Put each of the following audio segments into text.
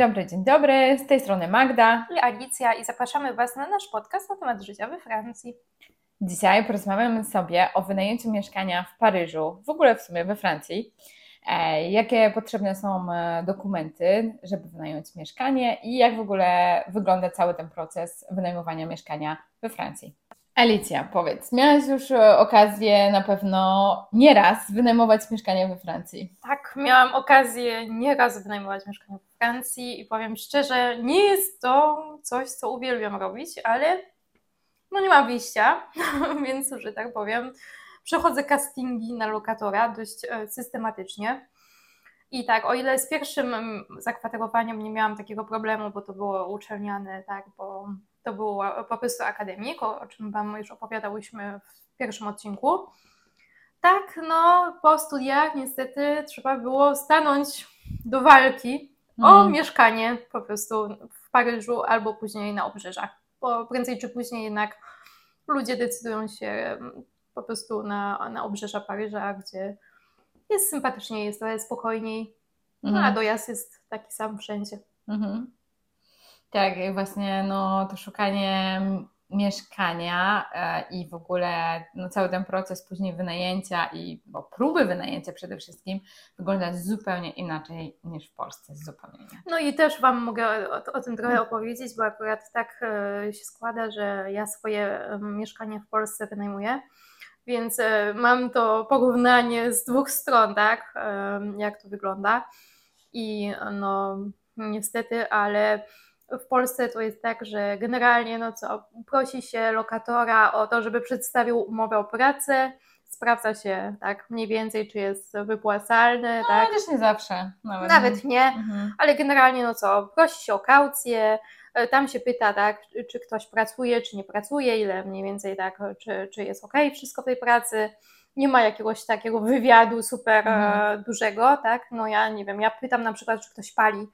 dobry, dzień dobry. Z tej strony Magda i Alicja i zapraszamy Was na nasz podcast na temat życia we Francji. Dzisiaj porozmawiamy sobie o wynajęciu mieszkania w Paryżu, w ogóle w sumie we Francji. E, jakie potrzebne są e, dokumenty, żeby wynająć mieszkanie i jak w ogóle wygląda cały ten proces wynajmowania mieszkania we Francji. Alicja, powiedz, miałaś już e, okazję na pewno nieraz wynajmować mieszkanie we Francji. Tak, miałam okazję nieraz wynajmować mieszkanie we Francji i powiem szczerze, nie jest to coś, co uwielbiam robić, ale no nie mam wyjścia, więc, że tak powiem, przechodzę castingi na lokatora dość e, systematycznie. I tak, o ile z pierwszym zakwaterowaniem nie miałam takiego problemu, bo to było uczelniane, tak, bo to był po prostu akademik, o, czym Wam już opowiadałyśmy w pierwszym odcinku. Tak, no po studiach niestety trzeba było stanąć do walki o mhm. mieszkanie po prostu w Paryżu albo później na obrzeżach, bo prędzej czy później jednak ludzie decydują się po prostu na, na obrzeża Paryża, gdzie jest sympatycznie, jest trochę spokojniej, no, a mhm. dojazd jest taki sam wszędzie. Mhm. Tak, właśnie no, to szukanie mieszkania e, i w ogóle no, cały ten proces później wynajęcia i bo próby wynajęcia przede wszystkim wygląda zupełnie inaczej niż w Polsce, zupełnie inaczej. No i też Wam mogę o, o tym trochę opowiedzieć, bo akurat tak e, się składa, że ja swoje mieszkanie w Polsce wynajmuję. Więc e, mam to porównanie z dwóch stron, tak, jak to wygląda. I no, niestety, ale w Polsce to jest tak, że generalnie no co, prosi się lokatora o to, żeby przedstawił umowę o pracę, sprawdza się tak mniej więcej, czy jest wypłacalny. No, tak? też nie zawsze. Nawet, nawet nie, mhm. ale generalnie no co, prosi się o kaucję, e, tam się pyta, tak, czy ktoś pracuje, czy nie pracuje, ile mniej więcej tak, czy, czy jest ok, wszystko w tej pracy. Nie ma jakiegoś takiego wywiadu super e, mhm. dużego, tak? No ja nie wiem, ja pytam na przykład, czy ktoś pali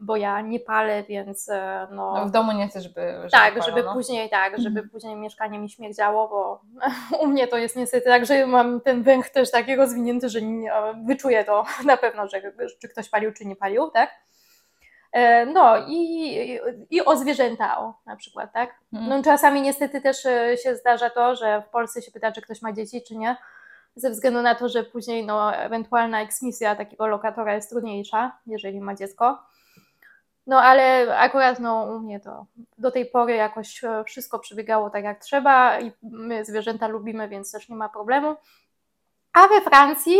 bo ja nie palę, więc e, no... no w domu nie chcę, żeby... żeby tak, żeby później, tak, żeby mhm. później mieszkanie mi śmierdziało, bo u mnie to jest niestety tak, że mam ten węch też taki rozwinięty, że nie, wyczuję to na pewno, że czy ktoś palił, czy nie palił, tak? E, no i, i o zwierzęta o, na przykład, tak? Mhm. No czasami niestety też e, się zdarza to, że w Polsce się pyta, czy ktoś ma dzieci, czy nie, ze względu na to, że później no, ewentualna eksmisja takiego lokatora jest trudniejsza, jeżeli ma dziecko. No ale akurat no, u mnie to do tej pory jakoś e, wszystko przebiegało tak jak trzeba i my zwierzęta lubimy, więc też nie ma problemu. A we Francji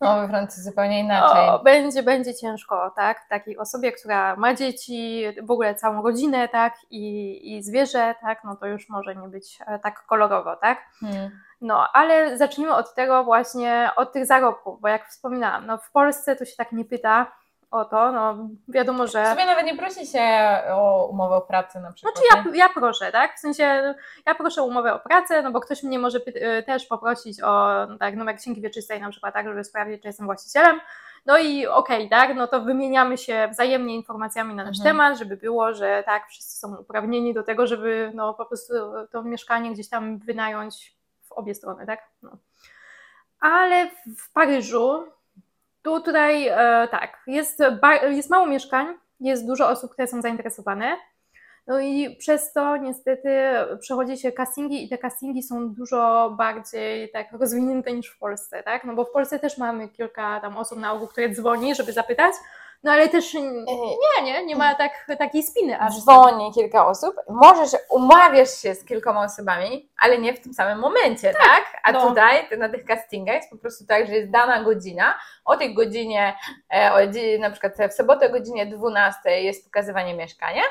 no, we Francji zupełnie inaczej. O, będzie, będzie ciężko, tak? Takiej osobie, która ma dzieci, w ogóle całą rodzinę, tak? I, i zwierzę, tak? No to już może nie być e, tak kolorowo, tak? Hmm. No, ale zacznijmy od tego właśnie, od tych zarobków, bo jak wspominałam, no w Polsce to się tak nie pyta, o to, no wiadomo, że... W sumie nawet nie prosi się o umowę o pracę na przykład. Znaczy ja, ja proszę, tak? W sensie ja proszę o umowę o pracę, no bo ktoś mnie może y, też poprosić o tak, numer księgi wieczystej na przykład, tak, żeby sprawdzić, czy jestem właścicielem. No i okej, okay, tak, no to wymieniamy się wzajemnie informacjami na nasz mhm. temat, żeby było, że tak, wszyscy są uprawnieni do tego, żeby no po prostu to mieszkanie gdzieś tam wynająć w obie strony, tak? No. Ale w Paryżu tu tutaj e, tak, jest, jest mało mieszkań, jest dużo osób, które są zainteresowane. No i przez to niestety przechodzi się castingi i te castingi są dużo bardziej tak rozwinięte niż w Polsce, tak? No bo w Polsce też mamy kilka tam osób na ogół, które dzwoni, żeby zapytać, no ale też nie, nie, nie ma tak, takiej spiny aż. Dzwoni kilka osób, możesz, umawiasz się z kilkoma osobami, ale nie w tym samym momencie, tak? tak? A no. tutaj na tych castingach jest po prostu tak, że jest dana godzina, o tej godzinie, e, o, na przykład w sobotę o godzinie 12 jest pokazywanie mieszkania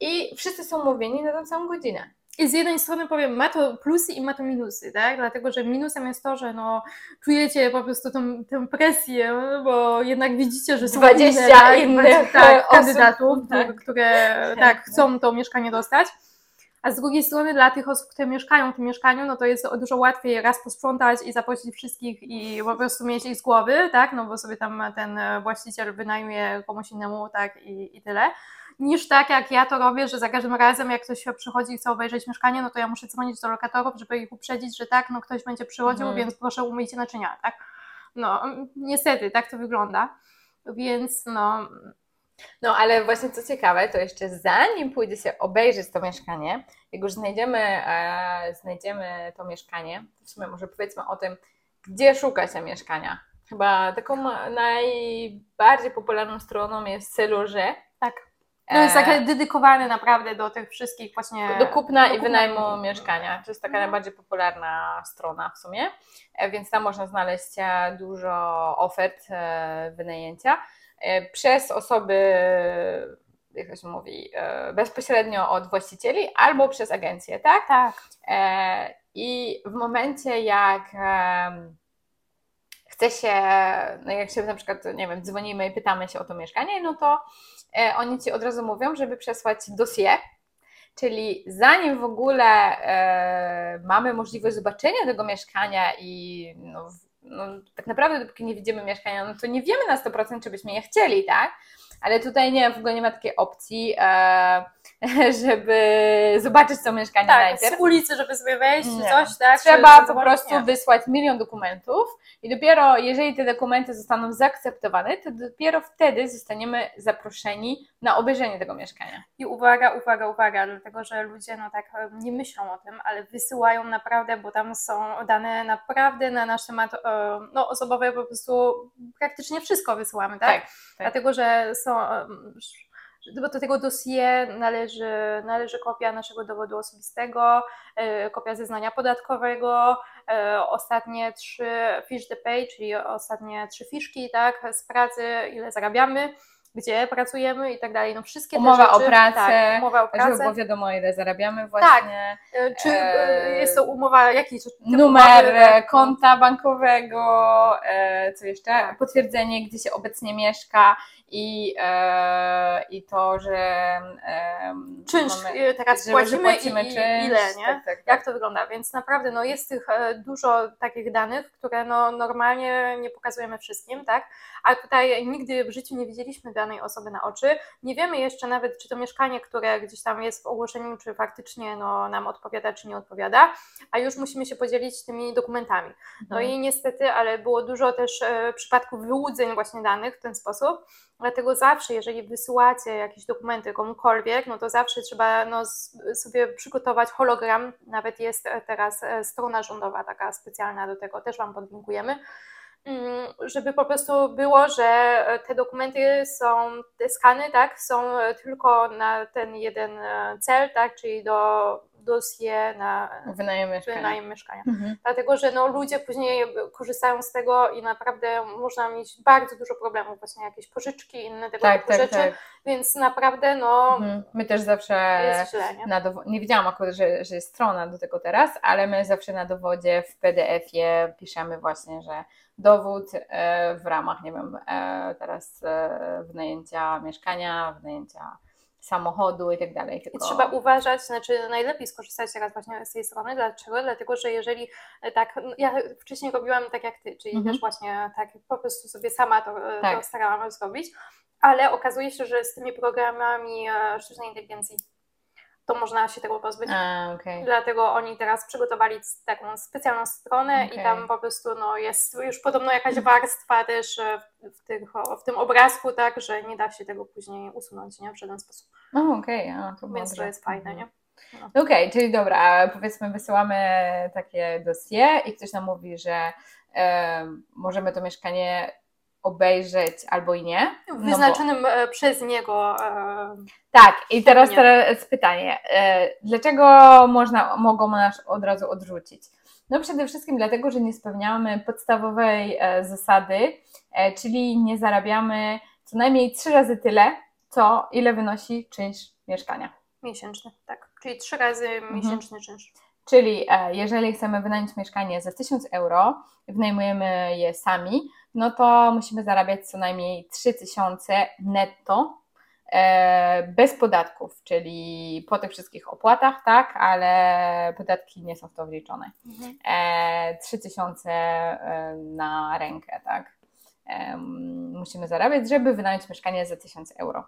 i wszyscy są mówieni na tą samą godzinę. I z jednej strony powiem, ma to plusy i ma to minusy, tak? Dlatego, że minusem jest to, że no, czujecie po prostu tą, tę presję, bo jednak widzicie, że są 20 inne, tak, innych tak, kandydatów, tak. które tak, chcą to mieszkanie dostać. A z drugiej strony dla tych osób, które mieszkają w tym mieszkaniu, no to jest dużo łatwiej raz posprzątać i zaprosić wszystkich i po prostu mieć ich z głowy, tak? No bo sobie tam ten właściciel wynajmuje komuś innemu, tak? I, i tyle niż tak jak ja to robię, że za każdym razem jak ktoś przychodzi i chce obejrzeć mieszkanie, no to ja muszę dzwonić do lokatorów, żeby ich uprzedzić, że tak, no ktoś będzie przychodził, mhm. więc proszę umyjcie naczynia, tak? No, niestety, tak to wygląda. Więc no, No ale właśnie co ciekawe, to jeszcze zanim pójdzie się obejrzeć to mieszkanie, jak już znajdziemy, e, znajdziemy to mieszkanie, w sumie może powiedzmy o tym, gdzie szukać się mieszkania. Chyba taką najbardziej popularną stroną jest Celuże. Tak. No jest takie dedykowane naprawdę do tych wszystkich właśnie... Do kupna i wynajmu mieszkania. To jest taka mhm. najbardziej popularna strona w sumie, e, więc tam można znaleźć e, dużo ofert e, wynajęcia przez osoby, jak to się mówi, bezpośrednio od właścicieli albo przez agencję, tak? Tak. I w momencie jak chce się, no jak się na przykład, nie wiem, dzwonimy i pytamy się o to mieszkanie, no to e, oni ci od razu mówią, żeby przesłać dossier, czyli zanim w ogóle e, mamy możliwość zobaczenia tego mieszkania i no, no, tak naprawdę dopóki nie widzimy mieszkania, no to nie wiemy na 100% czy byśmy je chcieli, tak? Ale tutaj nie, w ogóle nie ma takiej opcji. E, żeby zobaczyć to mieszkanie tak, najpierw. z ulicy, żeby sobie wejść, nie. coś, tak? Trzeba po prostu nie. wysłać milion dokumentów i dopiero jeżeli te dokumenty zostaną zaakceptowane, to dopiero wtedy zostaniemy zaproszeni na obejrzenie tego mieszkania. I uwaga, uwaga, uwaga, dlatego że ludzie no tak nie myślą o tym, ale wysyłają naprawdę, bo tam są dane naprawdę na nasz temat no, osobowy po prostu praktycznie wszystko wysyłamy, tak? tak, tak. Dlatego, że są do tego dossier należy, należy kopia naszego dowodu osobistego, e, kopia zeznania podatkowego, e, ostatnie trzy fish the pay, czyli ostatnie trzy fiszki tak, z pracy, ile zarabiamy gdzie pracujemy i tak dalej. No wszystkie umowa rzeczy, o pracę, tak, umowa o pracę. Żeby było wiadomo, ile zarabiamy właśnie. Tak. E, czy jest to umowa, jaki numer umowy, konta bankowego, co jeszcze? Tak. Potwierdzenie, gdzie się obecnie mieszka i, e, i to, że e, czynsz mamy, teraz że, płacimy, że płacimy i, czynsz, ile, nie? Tak, tak, tak. Jak to wygląda? Więc naprawdę no, jest tych e, dużo takich danych, które no, normalnie nie pokazujemy wszystkim, tak? A tutaj nigdy w życiu nie widzieliśmy danej osoby na oczy. Nie wiemy jeszcze nawet, czy to mieszkanie, które gdzieś tam jest w ogłoszeniu, czy faktycznie no, nam odpowiada, czy nie odpowiada, a już musimy się podzielić tymi dokumentami. No mhm. i niestety, ale było dużo też e, przypadków wyłudzeń właśnie danych w ten sposób. Dlatego zawsze, jeżeli wysyłacie jakieś dokumenty komukolwiek, no to zawsze trzeba no, sobie przygotować hologram. Nawet jest e, teraz e, strona rządowa taka specjalna do tego, też Wam podlinkujemy mm, żeby po prostu było, że e, te dokumenty są, te skany, tak, są tylko na ten jeden cel, tak, czyli do dosie na wynajem mieszkania. Wynajem mieszkania. Mhm. Dlatego, że no, ludzie później korzystają z tego i naprawdę można mieć bardzo dużo problemów, właśnie jakieś pożyczki, inne tego tak, typu tak, rzeczy, tak. więc naprawdę no mhm. My też zawsze jest źle, nie? Na dowo- nie wiedziałam akurat, że, że jest strona do tego teraz, ale my zawsze na dowodzie w PDF-ie piszemy właśnie, że dowód e, w ramach, nie wiem, e, teraz e, wynajęcia mieszkania, wynajęcia samochodu i tak dalej. Tylko... I trzeba uważać, znaczy najlepiej skorzystać teraz właśnie z tej strony. Dlaczego? Dlatego, że jeżeli e, tak, ja wcześniej robiłam tak jak ty, czyli mhm. też właśnie tak po prostu sobie sama to, e, tak. to starałam zrobić, ale okazuje się, że z tymi programami e, sztucznej inteligencji to można się tego pozbyć. A, okay. Dlatego oni teraz przygotowali taką specjalną stronę okay. i tam po prostu no, jest już podobno jakaś warstwa też w, tych, w tym obrazku, tak, że nie da się tego później usunąć nie? w żaden sposób. O, okej, okay. to Więc to jest fajne, nie? No. Okej, okay, czyli dobra, powiedzmy wysyłamy takie dosie i ktoś nam mówi, że e, możemy to mieszkanie obejrzeć albo i nie. W no wyznaczonym bo... E, przez niego. E... Tak, i teraz, teraz pytanie. E, dlaczego można, mogą nas od razu odrzucić? No przede wszystkim dlatego, że nie spełniamy podstawowej e, zasady, e, czyli nie zarabiamy co najmniej trzy razy tyle, co ile wynosi czynsz mieszkania. Miesięczny, tak. Czyli trzy razy mhm. miesięczny czynsz. Czyli e, jeżeli chcemy wynająć mieszkanie za 1000 euro, wynajmujemy je sami, no to musimy zarabiać co najmniej 3000 netto e, bez podatków, czyli po tych wszystkich opłatach, tak, ale podatki nie są w to wliczone. Mhm. 3000 e, na rękę, tak. Musimy zarabiać, żeby wynająć mieszkanie za 1000 euro.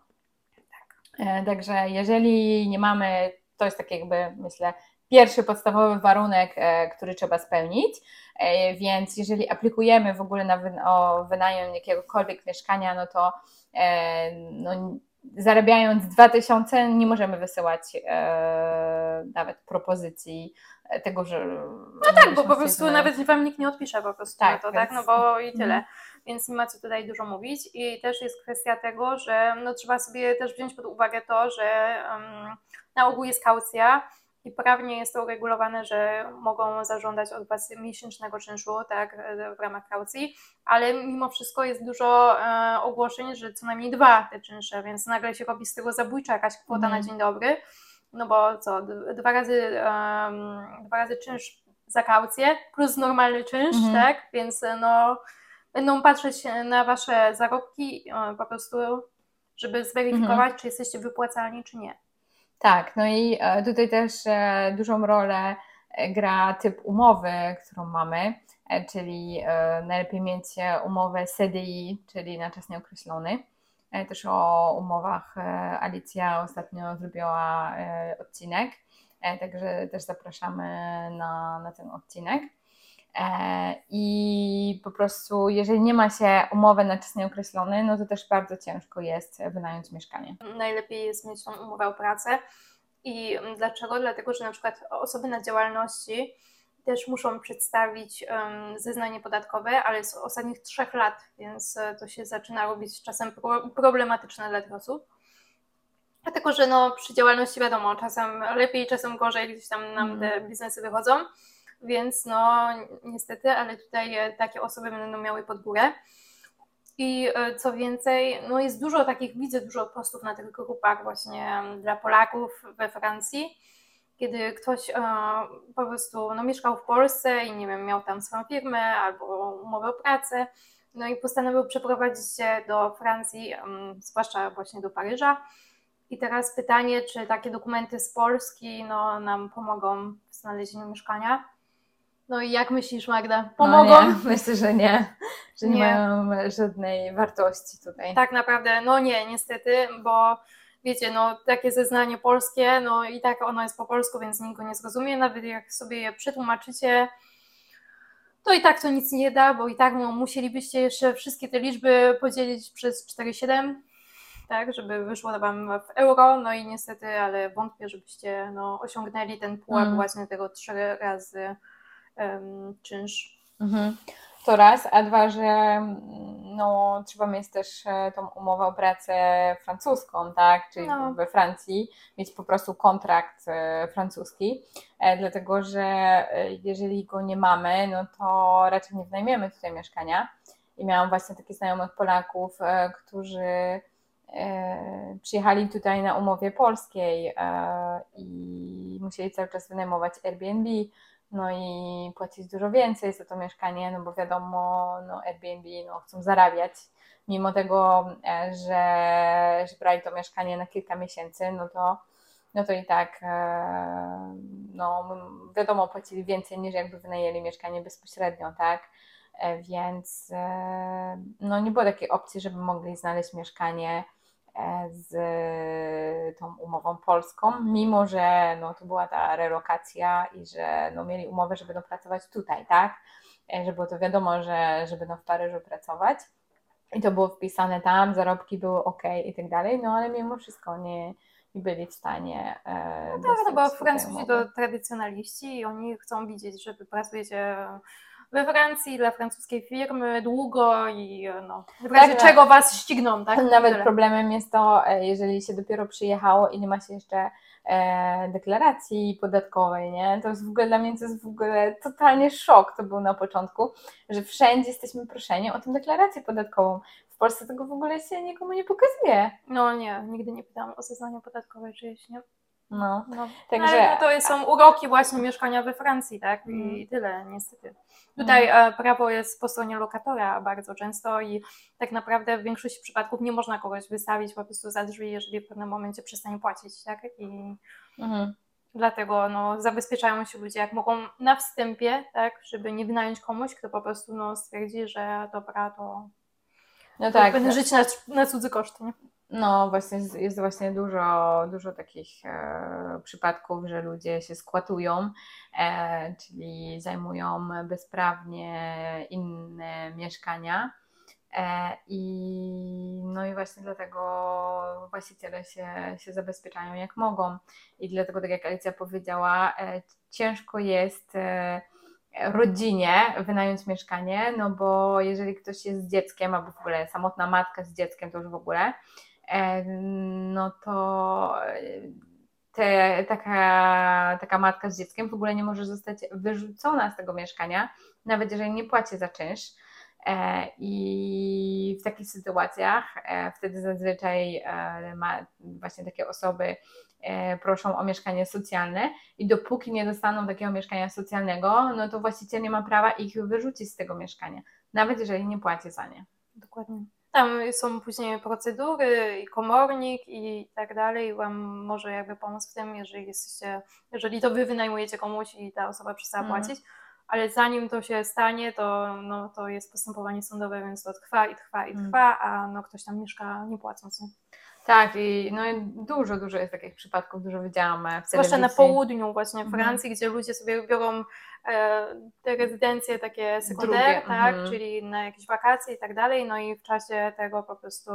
Tak. Także jeżeli nie mamy to jest tak jakby, myślę, pierwszy podstawowy warunek, e, który trzeba spełnić. E, więc jeżeli aplikujemy w ogóle na o wynajem jakiegokolwiek mieszkania, no to e, no, zarabiając 2000 nie możemy wysyłać nawet propozycji tego, że. No tak, bo po prostu nawet wam nikt nie odpisze po prostu tak, to, tak? No bo i tyle. Mhm. Więc nie ma co tutaj dużo mówić. I też jest kwestia tego, że no, trzeba sobie też wziąć pod uwagę to, że um, na ogół jest kaucja i prawnie jest to uregulowane, że mogą zażądać od Was miesięcznego czynszu tak, w ramach kaucji, ale mimo wszystko jest dużo e, ogłoszeń, że co najmniej dwa te czynsze, więc nagle się robi z tego zabójcza jakaś kwota mm. na mhm. dzień dobry, no bo co, dwa razy, um, dwa razy czynsz za kaucję plus normalny czynsz, mm. tak, więc no będą patrzeć na Wasze zarobki e, po prostu, żeby zweryfikować, mm. czy jesteście wypłacalni, czy nie. Tak, no i e, tutaj też e, dużą rolę e, gra typ umowy, którą mamy, czyli najlepiej mieć umowę CDI, czyli na czas nieokreślony. Też o umowach Alicja ostatnio zrobiła odcinek, także też zapraszamy na, na ten odcinek. E, I po prostu, jeżeli nie ma się umowy na czas nieokreślony, no to też bardzo ciężko jest wynająć mieszkanie. Najlepiej jest mieć tą umowę o pracę. I dlaczego? Dlatego, że na przykład osoby na działalności też muszą przedstawić um, zeznanie podatkowe, ale z ostatnich trzech lat, więc e, to się zaczyna robić czasem problematyczne dla tych osób. Dlatego, że no, przy działalności wiadomo, czasem lepiej, czasem gorzej, gdzieś tam nam mm. te biznesy wychodzą więc no niestety, ale tutaj e, takie osoby będą miały pod górę. I e, co więcej, no jest dużo takich, widzę dużo postów na tych grupach właśnie dla Polaków we Francji, kiedy ktoś e, po prostu no, mieszkał w Polsce i nie wiem, miał tam swoją firmę albo umowę o pracę, no i postanowił przeprowadzić się do Francji, zwłaszcza właśnie do Paryża. I teraz pytanie, czy takie dokumenty z Polski no, nam pomogą w znalezieniu mieszkania? No i jak myślisz, Magda? Pomogą? No nie, myślę, że nie. Że nie, nie mają żadnej wartości tutaj. Tak naprawdę, no nie, niestety, bo wiecie, no takie zeznanie polskie, no i tak ono jest po polsku, więc nikt go nie zrozumie. Nawet jak sobie je przetłumaczycie, to i tak to nic nie da, bo i tak no, musielibyście jeszcze wszystkie te liczby podzielić przez 4,7, tak, żeby wyszło Wam w euro, no i niestety, ale wątpię, żebyście no, osiągnęli ten pułap mm. właśnie tego trzy razy czynsz. Mhm. To raz, a dwa, że mm, no, trzeba mieć też e, tą umowę o pracę francuską, tak? Czyli no. we Francji mieć po prostu kontrakt e, francuski, e, dlatego że jeżeli go nie mamy, no to raczej nie wynajmiemy tutaj mieszkania. I miałam właśnie takich znajomych Polaków, którzy przyjechali tutaj na umowie polskiej i musieli cały czas wynajmować Airbnb, no i płacić dużo więcej za to mieszkanie, no bo wiadomo, no Airbnb no, chcą zarabiać. Mimo tego, e, że, że brali to mieszkanie na kilka miesięcy, no to, no to i tak e, no, wiadomo, płacili więcej niż jakby wynajęli mieszkanie bezpośrednio, tak? E, więc no, nie było takiej opcji, żeby mogli znaleźć mieszkanie z tą umową polską, mimo że no, to była ta relokacja i że no, mieli umowę, że będą pracować tutaj, tak? E, że było to wiadomo, że, że będą w Paryżu pracować. I to było wpisane tam, zarobki były ok i tak dalej, no ale mimo wszystko nie, nie byli w stanie. E, no tak, no bo Francuzi to tradycjonaliści i oni chcą widzieć, że pracujecie we Francji dla francuskiej firmy długo i no, w razie tak, czego was ścigną, tak? Nawet problemem jest to, e, jeżeli się dopiero przyjechało i nie ma się jeszcze e, deklaracji podatkowej, nie? To jest w ogóle dla mnie to jest w ogóle totalnie szok to był na początku, że wszędzie jesteśmy proszeni o tę deklarację podatkową. W Polsce tego w ogóle się nikomu nie pokazuje. No nie, nigdy nie pytałam o zeznanie podatkowe czyjeś, nie? No, no. Także... No, to są uroki właśnie mieszkania we Francji, tak? I mm. tyle, niestety. Tutaj mm. prawo jest po stronie lokatora bardzo często i tak naprawdę w większości przypadków nie można kogoś wystawić po prostu za drzwi, jeżeli w pewnym momencie przestanie płacić, tak? I mm. dlatego no, zabezpieczają się ludzie jak mogą na wstępie, tak? Żeby nie wynająć komuś, kto po prostu no, stwierdzi, że dobra, to no tak, będę żyć na, na cudzy koszt, nie? No, właśnie jest właśnie dużo, dużo takich e, przypadków, że ludzie się skłatują, e, czyli zajmują bezprawnie inne mieszkania. E, I, no i właśnie dlatego właściciele się, się zabezpieczają jak mogą. I dlatego, tak jak Alicja powiedziała, e, ciężko jest e, rodzinie wynająć mieszkanie, no bo jeżeli ktoś jest z dzieckiem, albo w ogóle samotna matka z dzieckiem, to już w ogóle, no to te, taka, taka matka z dzieckiem w ogóle nie może zostać wyrzucona z tego mieszkania, nawet jeżeli nie płaci za czynsz. E, I w takich sytuacjach e, wtedy zazwyczaj e, ma właśnie takie osoby proszą o mieszkanie socjalne i dopóki nie dostaną takiego mieszkania socjalnego, no to właściciel nie ma prawa ich wyrzucić z tego mieszkania, nawet jeżeli nie płaci za nie. Dokładnie. Tam są później procedury i komornik i tak dalej. Wam może jakby pomóc w tym, jeżeli jesteście, jeżeli to wy wynajmujecie komuś i ta osoba przestała mm. płacić ale zanim to się stanie, to, no, to jest postępowanie sądowe, więc to trwa i trwa i mm. trwa, a no, ktoś tam mieszka nie płacąc. Nie? Tak, i no, dużo, dużo jest takich przypadków, dużo widziałam w telewizji. Zwłaszcza na południu właśnie mhm. Francji, mm. gdzie ludzie sobie biorą e, te rezydencje takie sekundarne, tak, mm. czyli na jakieś wakacje i tak dalej, no i w czasie tego po prostu...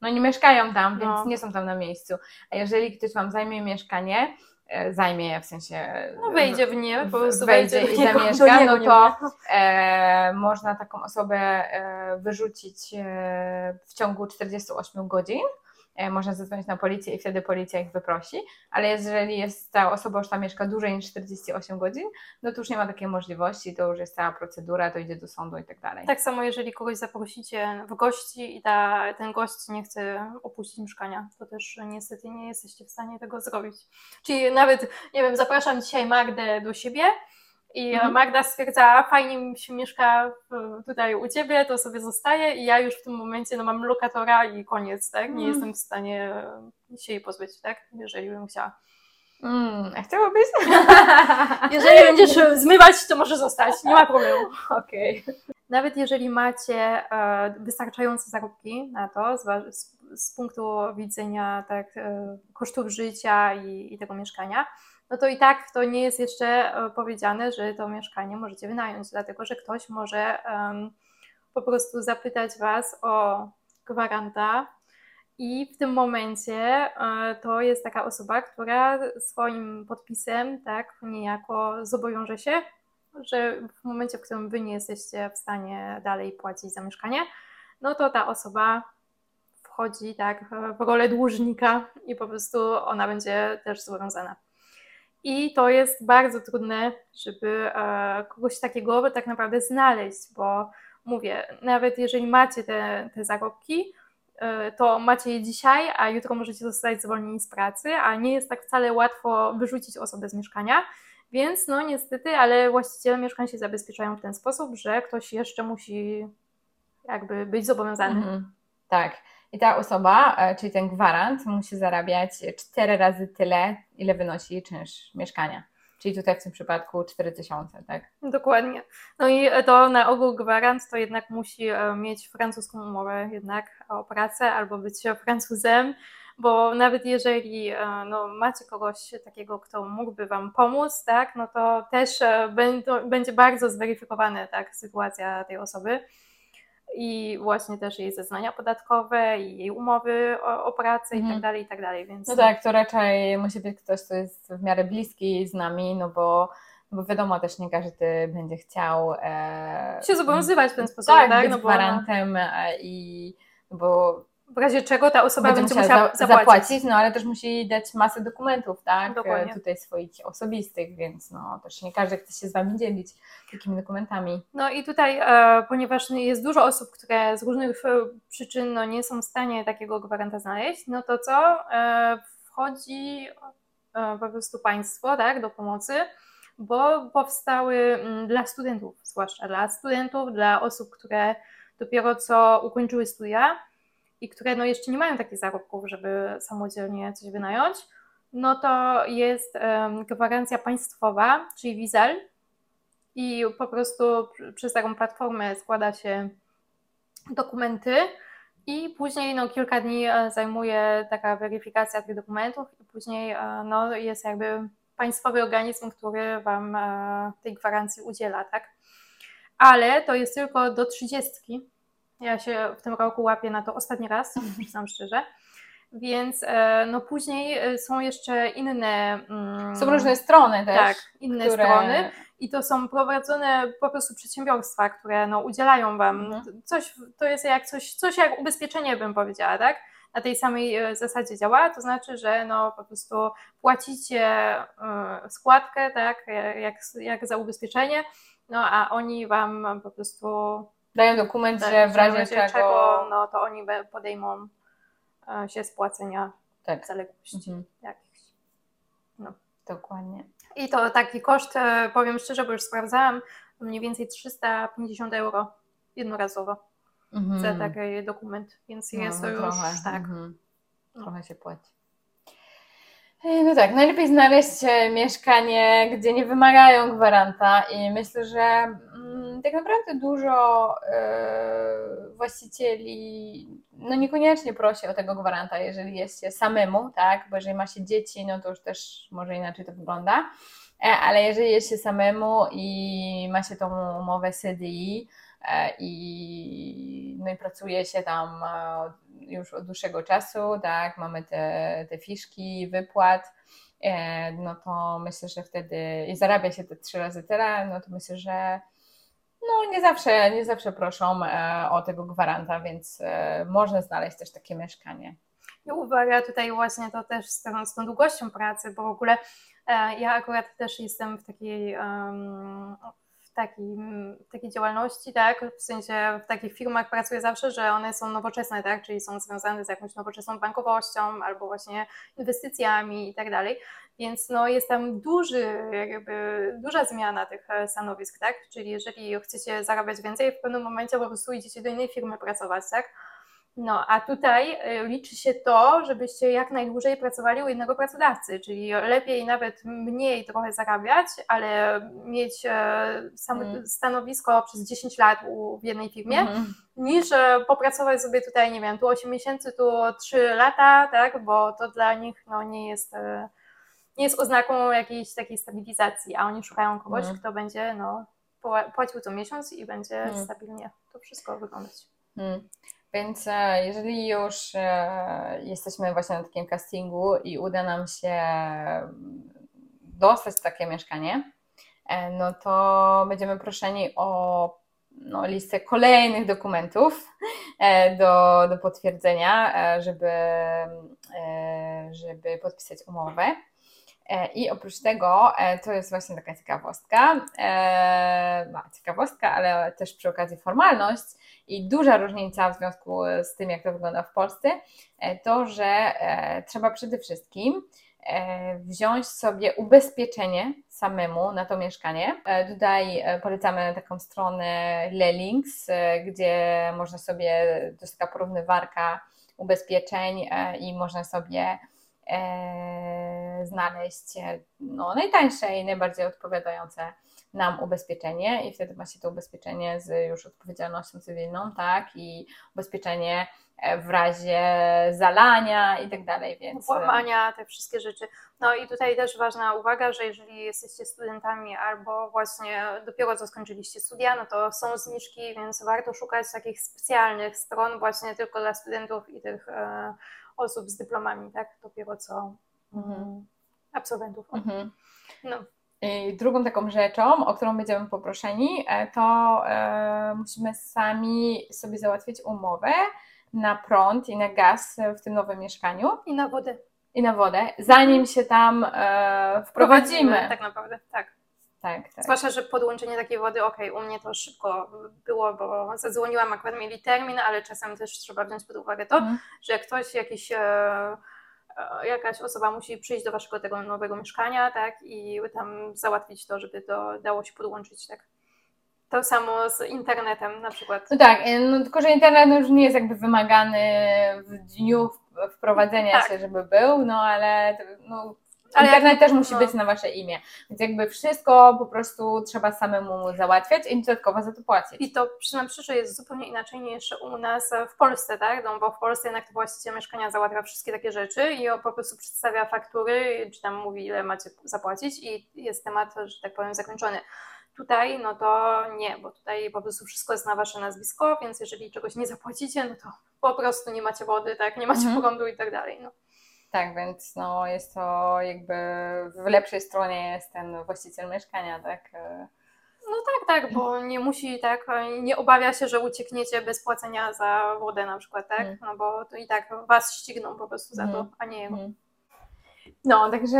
No nie mieszkają tam, więc no. nie są tam na miejscu. A jeżeli ktoś Wam zajmie mieszkanie, E, zajmie je, w sensie... No wejdzie w nie, po prostu wejdzie i zamieszka, no to e, można taką osobę e, wyrzucić e, w ciągu 48 godzin E, można zadzwonić na policję i wtedy policja ich wyprosi, ale jeżeli jest ta osoba już tam mieszka dłużej niż 48 godzin, no to już nie ma takiej możliwości, to już jest cała procedura, to idzie do sądu i tak dalej. Tak samo jeżeli kogoś zaprosicie w gości i ta, ten gość nie chce opuścić mieszkania, to też niestety nie jesteście w stanie tego zrobić. Czyli nawet, nie wiem, zapraszam dzisiaj Magdę do siebie, i mhm. Magda stwierdza, fajnie mi się mieszka tutaj u ciebie, to sobie zostaje i ja już w tym momencie no, mam lokatora i koniec, tak? Nie mhm. jestem w stanie się jej pozbyć, tak? Jeżeli bym chciała. Mm, a chciałabyś? jeżeli będziesz zmywać, to może zostać, nie ma problemu. Okej. Okay. Nawet jeżeli macie e, wystarczające zarobki na to, z, z, z punktu widzenia tak, e, kosztów życia i, i tego mieszkania, no to i tak to nie jest jeszcze e, powiedziane, że to mieszkanie możecie wynająć, dlatego że ktoś może um, po prostu zapytać Was o gwaranta i w tym momencie e, to jest taka osoba, która swoim podpisem tak niejako zobowiąże się, że w momencie, w którym Wy nie jesteście w stanie dalej płacić za mieszkanie, no to ta osoba wchodzi tak w rolę dłużnika i po prostu ona będzie też zobowiązana. I to jest bardzo trudne, żeby e, kogoś takiego tak naprawdę znaleźć, bo mówię, nawet jeżeli macie te, te zarobki, e, to macie je dzisiaj, a jutro możecie zostać zwolnieni z pracy, a nie jest tak wcale łatwo wyrzucić osobę z mieszkania. Więc no niestety, ale właściciele mieszkań się zabezpieczają w ten sposób, że ktoś jeszcze musi jakby być zobowiązany. Mhm, tak. I ta osoba, e, czyli ten gwarant, musi zarabiać cztery razy tyle, ile wynosi czynsz mieszkania. Czyli tutaj w tym przypadku 4000, tak? Dokładnie. No i to na ogół gwarant to jednak musi e, mieć francuską umowę jednak o pracę albo być Francuzem, bo nawet jeżeli e, no, macie kogoś takiego, kto mógłby Wam pomóc, tak, no to też będzie bardzo zweryfikowana tak, sytuacja tej osoby i właśnie też jej zeznania podatkowe i jej umowy o, o pracę mhm. i tak dalej, i tak dalej. Więc... No tak, to raczej musi być ktoś, kto jest w miarę bliski z nami, no bo bo wiadomo, też nie każdy będzie chciał e, się zobowiązywać w ten sposób, tak? tak? Być no bo, gwarantem e, i bo w razie czego ta osoba będzie, będzie musiała zapłacić. zapłacić. No ale też musi dać masę dokumentów, tak? Dokładnie. Tutaj swoich osobistych, więc no też nie każdy chce się z Wami dzielić takimi dokumentami. No i tutaj, e, ponieważ jest dużo osób, które z różnych e, przyczyn no, nie są w stanie takiego gwaranta znaleźć, no to co? E, wchodzi e, po prostu państwo, tak, do pomocy, bo powstały mm, dla studentów, zwłaszcza dla studentów, dla osób, które dopiero co ukończyły studia, i które no jeszcze nie mają takich zarobków, żeby samodzielnie coś wynająć, no to jest gwarancja państwowa, czyli Wizel i po prostu przez taką platformę składa się dokumenty I później no, kilka dni e, zajmuje taka weryfikacja tych dokumentów i później e, no, jest jakby państwowy organizm, który Wam e, tej gwarancji udziela, tak? Ale to jest tylko do trzydziestki. Ja się w tym roku łapię na to ostatni raz, przyznam szczerze. Więc no później są jeszcze inne. Mm, są różne strony też. Tak, inne które... strony i to są prowadzone po prostu przedsiębiorstwa, które no, udzielają Wam mhm. coś, to jest jak coś, coś jak ubezpieczenie bym powiedziała, tak? Na tej samej e, zasadzie działa, to znaczy, że no po prostu płacicie e, składkę, tak, jak, jak za ubezpieczenie, no a oni Wam po prostu dają dokument, dają, że w razie czego... czego... no to oni podejmą e, się spłacenia tak. zaległości mhm. jakichś. No. Dokładnie. I to taki koszt, e, powiem szczerze, bo już sprawdzałam, mniej więcej 350 euro jednorazowo mhm. za taki dokument, więc no, jest to no już trochę. tak. Mhm. No. Trochę się płaci. E, no tak, najlepiej znaleźć mieszkanie, gdzie nie wymagają gwaranta i myślę, że tak naprawdę dużo yy, właścicieli no niekoniecznie prosi o tego gwaranta, jeżeli jest się samemu, tak, bo jeżeli ma się dzieci, no to już też może inaczej to wygląda, e, ale jeżeli jest się samemu i ma się tą umowę CDI e, i, no i pracuje się tam e, już od dłuższego czasu, tak, mamy te, te fiszki wypłat, no to myślę, że wtedy i zarabia się te trzy razy tyle, no to myślę, że no nie zawsze, nie zawsze proszą e, o tego gwaranta, więc e, można znaleźć też takie mieszkanie. I uwaga tutaj właśnie to też z tą, z tą długością pracy, bo w ogóle e, ja akurat też jestem w takiej w takiej, takiej działalności, tak, w sensie w takich firmach pracuję zawsze, że one są nowoczesne, tak, czyli są związane z jakąś nowoczesną bankowością albo właśnie inwestycjami i tak dalej. Więc no, jest tam duży, jakby, duża zmiana tych e, stanowisk, tak? Czyli jeżeli chcecie zarabiać więcej, w pewnym momencie po prostu idziecie do innej firmy pracować, tak? No, a tutaj e, liczy się to, żebyście jak najdłużej pracowali u jednego pracodawcy, czyli lepiej nawet mniej trochę zarabiać, ale mieć e, mm. stanowisko przez 10 lat w jednej firmie, mm. niż popracować sobie tutaj, nie wiem, tu 8 miesięcy, tu 3 lata, tak, bo to dla nich no, nie jest nie jest oznaką jakiejś takiej stabilizacji, a oni szukają kogoś, mm. kto będzie no, płacił co miesiąc i będzie mm. stabilnie to wszystko wyglądać. Mm. Więc e, jeżeli już e, jesteśmy właśnie na takim castingu i uda nam się dostać takie mieszkanie, e, no to będziemy proszeni o no, listę kolejnych dokumentów do, do potwierdzenia, żeby, żeby podpisać umowę. E, I oprócz tego, e, to jest właśnie taka ciekawostka, e, ciekawostka, ale też przy okazji formalność i duża różnica w związku z tym, jak to wygląda w Polsce, to, że trzeba przede wszystkim wziąć sobie ubezpieczenie samemu na to mieszkanie. Tutaj polecamy taką stronę Lelinks, gdzie można sobie, to jest taka porównywarka ubezpieczeń i można sobie znaleźć e, no, najtańsze i najbardziej odpowiadające nam ubezpieczenie i wtedy ma się to ubezpieczenie z już odpowiedzialnością cywilną, tak, i ubezpieczenie e, w razie zalania i tak dalej, więc... Włamania, te wszystkie rzeczy. No i tutaj też ważna uwaga, że jeżeli jesteście studentami albo właśnie dopiero co skończyliście studia, no to są zniżki, więc warto szukać takich specjalnych stron właśnie tylko dla studentów i tych e, osób z dyplomami, tak? Dopiero co mhm. Mm, absolwentów. Mhm. No. I drugą taką rzeczą, o którą będziemy poproszeni, e, to e, musimy sami sobie załatwić umowę na prąd i na gaz w tym nowym mieszkaniu. I na wodę. I na wodę, zanim się tam e, wprowadzimy. Tak naprawdę, tak. Tak, tak. Zwłaszcza, że podłączenie takiej wody, ok, u mnie to szybko było, bo zadzwoniłam, akurat mieli termin, ale czasem też trzeba wziąć pod uwagę to, mm. że ktoś, jakiś, e, e, jakaś osoba musi przyjść do waszego tego nowego mieszkania, tak, i tam załatwić to, żeby to dało się podłączyć, tak. To samo z internetem na przykład. No tak, e, no, tylko że internet już nie jest jakby wymagany w dniu wprowadzenia tak. się, żeby był, no ale no, Ale Internet też musi no. być na wasze imię. Więc jakby wszystko po prostu trzeba samemu załatwiać i dodatkowo za to płacić. I to przynajmniej że jest zupełnie inaczej niż u nas w Polsce, tak? No bo w Polsce jednak to właściciel mieszkania załatwia wszystkie takie rzeczy i on po prostu przedstawia faktury, czy tam mówi, ile macie zapłacić i jest temat, że tak powiem, zakończony. Tutaj, no to nie, bo tutaj po prostu wszystko jest na wasze nazwisko, więc jeżeli czegoś nie zapłacicie, no to po prostu nie macie wody, tak? Nie macie Mhm. prądu i tak dalej. No. Tak, więc no jest to jakby w lepszej stronie jest ten właściciel mieszkania, tak? E, No tak, tak, bo nie musi, tak, nie obawia się, że uciekniecie bez płacenia za wodę na przykład, tak? Mhm. No bo to i tak was ścigną po prostu za to, Mhm. a nie jego. Mhm. No, także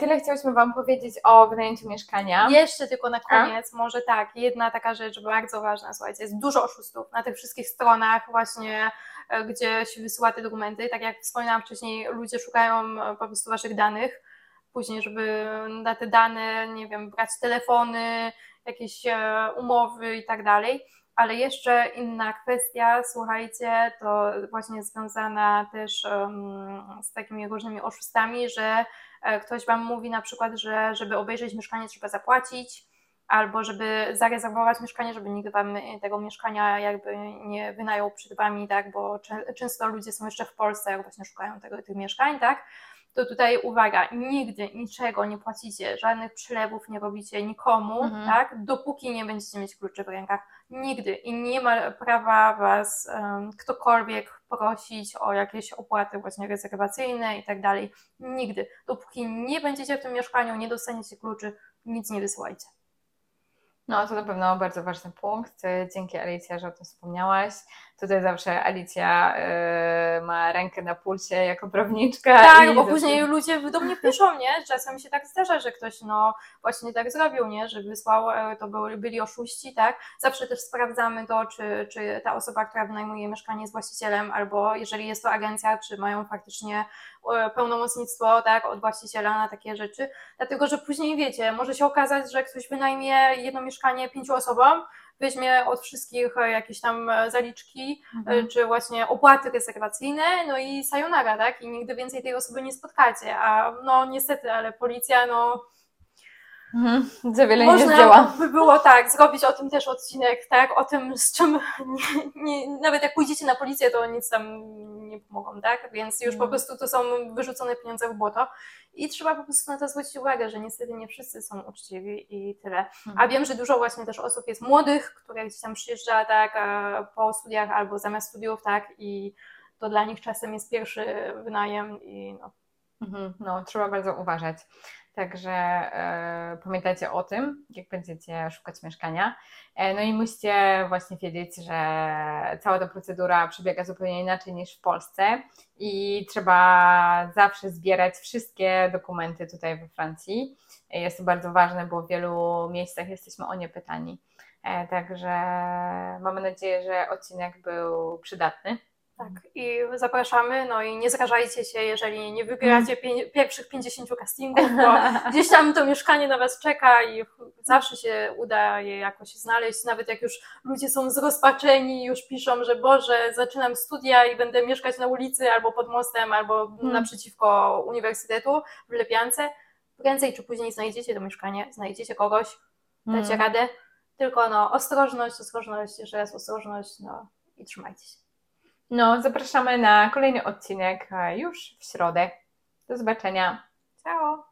tyle chciałyśmy Wam powiedzieć o wynajęciu mieszkania. Jeszcze tylko na koniec, może tak, jedna taka rzecz bardzo ważna, słuchajcie, jest dużo oszustów na tych wszystkich stronach właśnie, gdzie się wysyła te dokumenty. Tak jak wspominałam wcześniej, ludzie szukają e, po prostu waszych danych, później, żeby na te dane, nie wiem, brać telefony, jakieś e, umowy i tak dalej. Ale jeszcze inna kwestia, słuchajcie, to właśnie związana też em, z takimi różnymi oszustami, że e, ktoś Wam mówi na przykład, że żeby obejrzeć mieszkanie trzeba zapłacić, albo żeby zarezerwować mieszkanie, żeby nikt Wam tego mieszkania jakby nie wynajął przed Wami, tak, bo czę- często ludzie są jeszcze w Polsce, jak właśnie szukają tego, tych mieszkań, tak, to tutaj uwaga, nigdy niczego nie płacicie, żadnych przelewów nie robicie nikomu, Mhm. tak, dopóki nie będziecie mieć kluczy w rękach. Nigdy. I nie ma prawa Was em, ktokolwiek prosić o jakieś opłaty właśnie rezerwacyjne i tak dalej. Nigdy. Dopóki nie będziecie w tym mieszkaniu, nie dostaniecie kluczy, nic nie wysyłajcie. No, to na pewno bardzo ważny punkt. Dzięki Alicja, że o tym wspomniałaś. Tutaj zawsze Alicja e, ma rękę na pulsie jako prawniczka. Tak, bo później ludzie do mnie piszą, nie? Czasem się tak zdarza, że ktoś no właśnie tak zrobił, nie? Że wysłał, e, to byli, byli oszuści, tak? Zawsze też sprawdzamy to, czy, czy ta osoba, która wynajmuje mieszkanie jest właścicielem, albo jeżeli jest to agencja, czy mają faktycznie e, pełnomocnictwo, tak, od właściciela na takie rzeczy. Dlatego, że później wiecie, może się okazać, że ktoś wynajmie jedno mieszkanie pięciu osobom, weźmie od wszystkich e, jakieś tam e, zaliczki, Mhm. czy właśnie opłaty rezerwacyjne, no i sayonara, tak? I nigdy więcej tej osoby nie spotkacie. A no niestety, ale policja, no Mhm. Za wiele nie można zdziała. by było tak, zrobić o tym też odcinek, tak? O tym, z czym nie, nie, nawet jak pójdziecie na policję, to nic tam nie pomogą, tak? Więc już po Mm. prostu to są wyrzucone pieniądze w błoto. I trzeba po prostu na to zwrócić uwagę, że niestety nie wszyscy są uczciwi i tyle. A Mhm. wiem, że dużo właśnie też osób jest młodych, które gdzieś tam przyjeżdża tak po studiach albo zamiast studiów, tak i to dla nich czasem jest pierwszy wynajem i no. Mhm, No, trzeba bardzo uważać. Także e, pamiętajcie o tym, jak będziecie szukać mieszkania. E, no i musicie właśnie wiedzieć, że cała ta procedura przebiega zupełnie inaczej niż w Polsce i trzeba zawsze zbierać wszystkie dokumenty tutaj we Francji. E, Jest to bardzo ważne, bo w wielu miejscach jesteśmy o nie pytani. E, także mamy nadzieję, że odcinek był przydatny. Tak, i zapraszamy, no i nie zrażajcie się, jeżeli nie wybieracie pię- pierwszych 50 castingów, bo gdzieś tam to mieszkanie na Was czeka i zawsze się uda je jakoś znaleźć, nawet jak już ludzie są zrozpaczeni, już piszą, że Boże, zaczynam studia i będę mieszkać na ulicy albo pod mostem, albo naprzeciwko uniwersytetu w Lepiance, prędzej czy później znajdziecie to mieszkanie, znajdziecie kogoś, dacie Mm. radę, tylko no ostrożność, ostrożność, jeszcze raz ostrożność, no i trzymajcie się. No, zapraszamy na kolejny odcinek już w środę. Do zobaczenia. Ciao!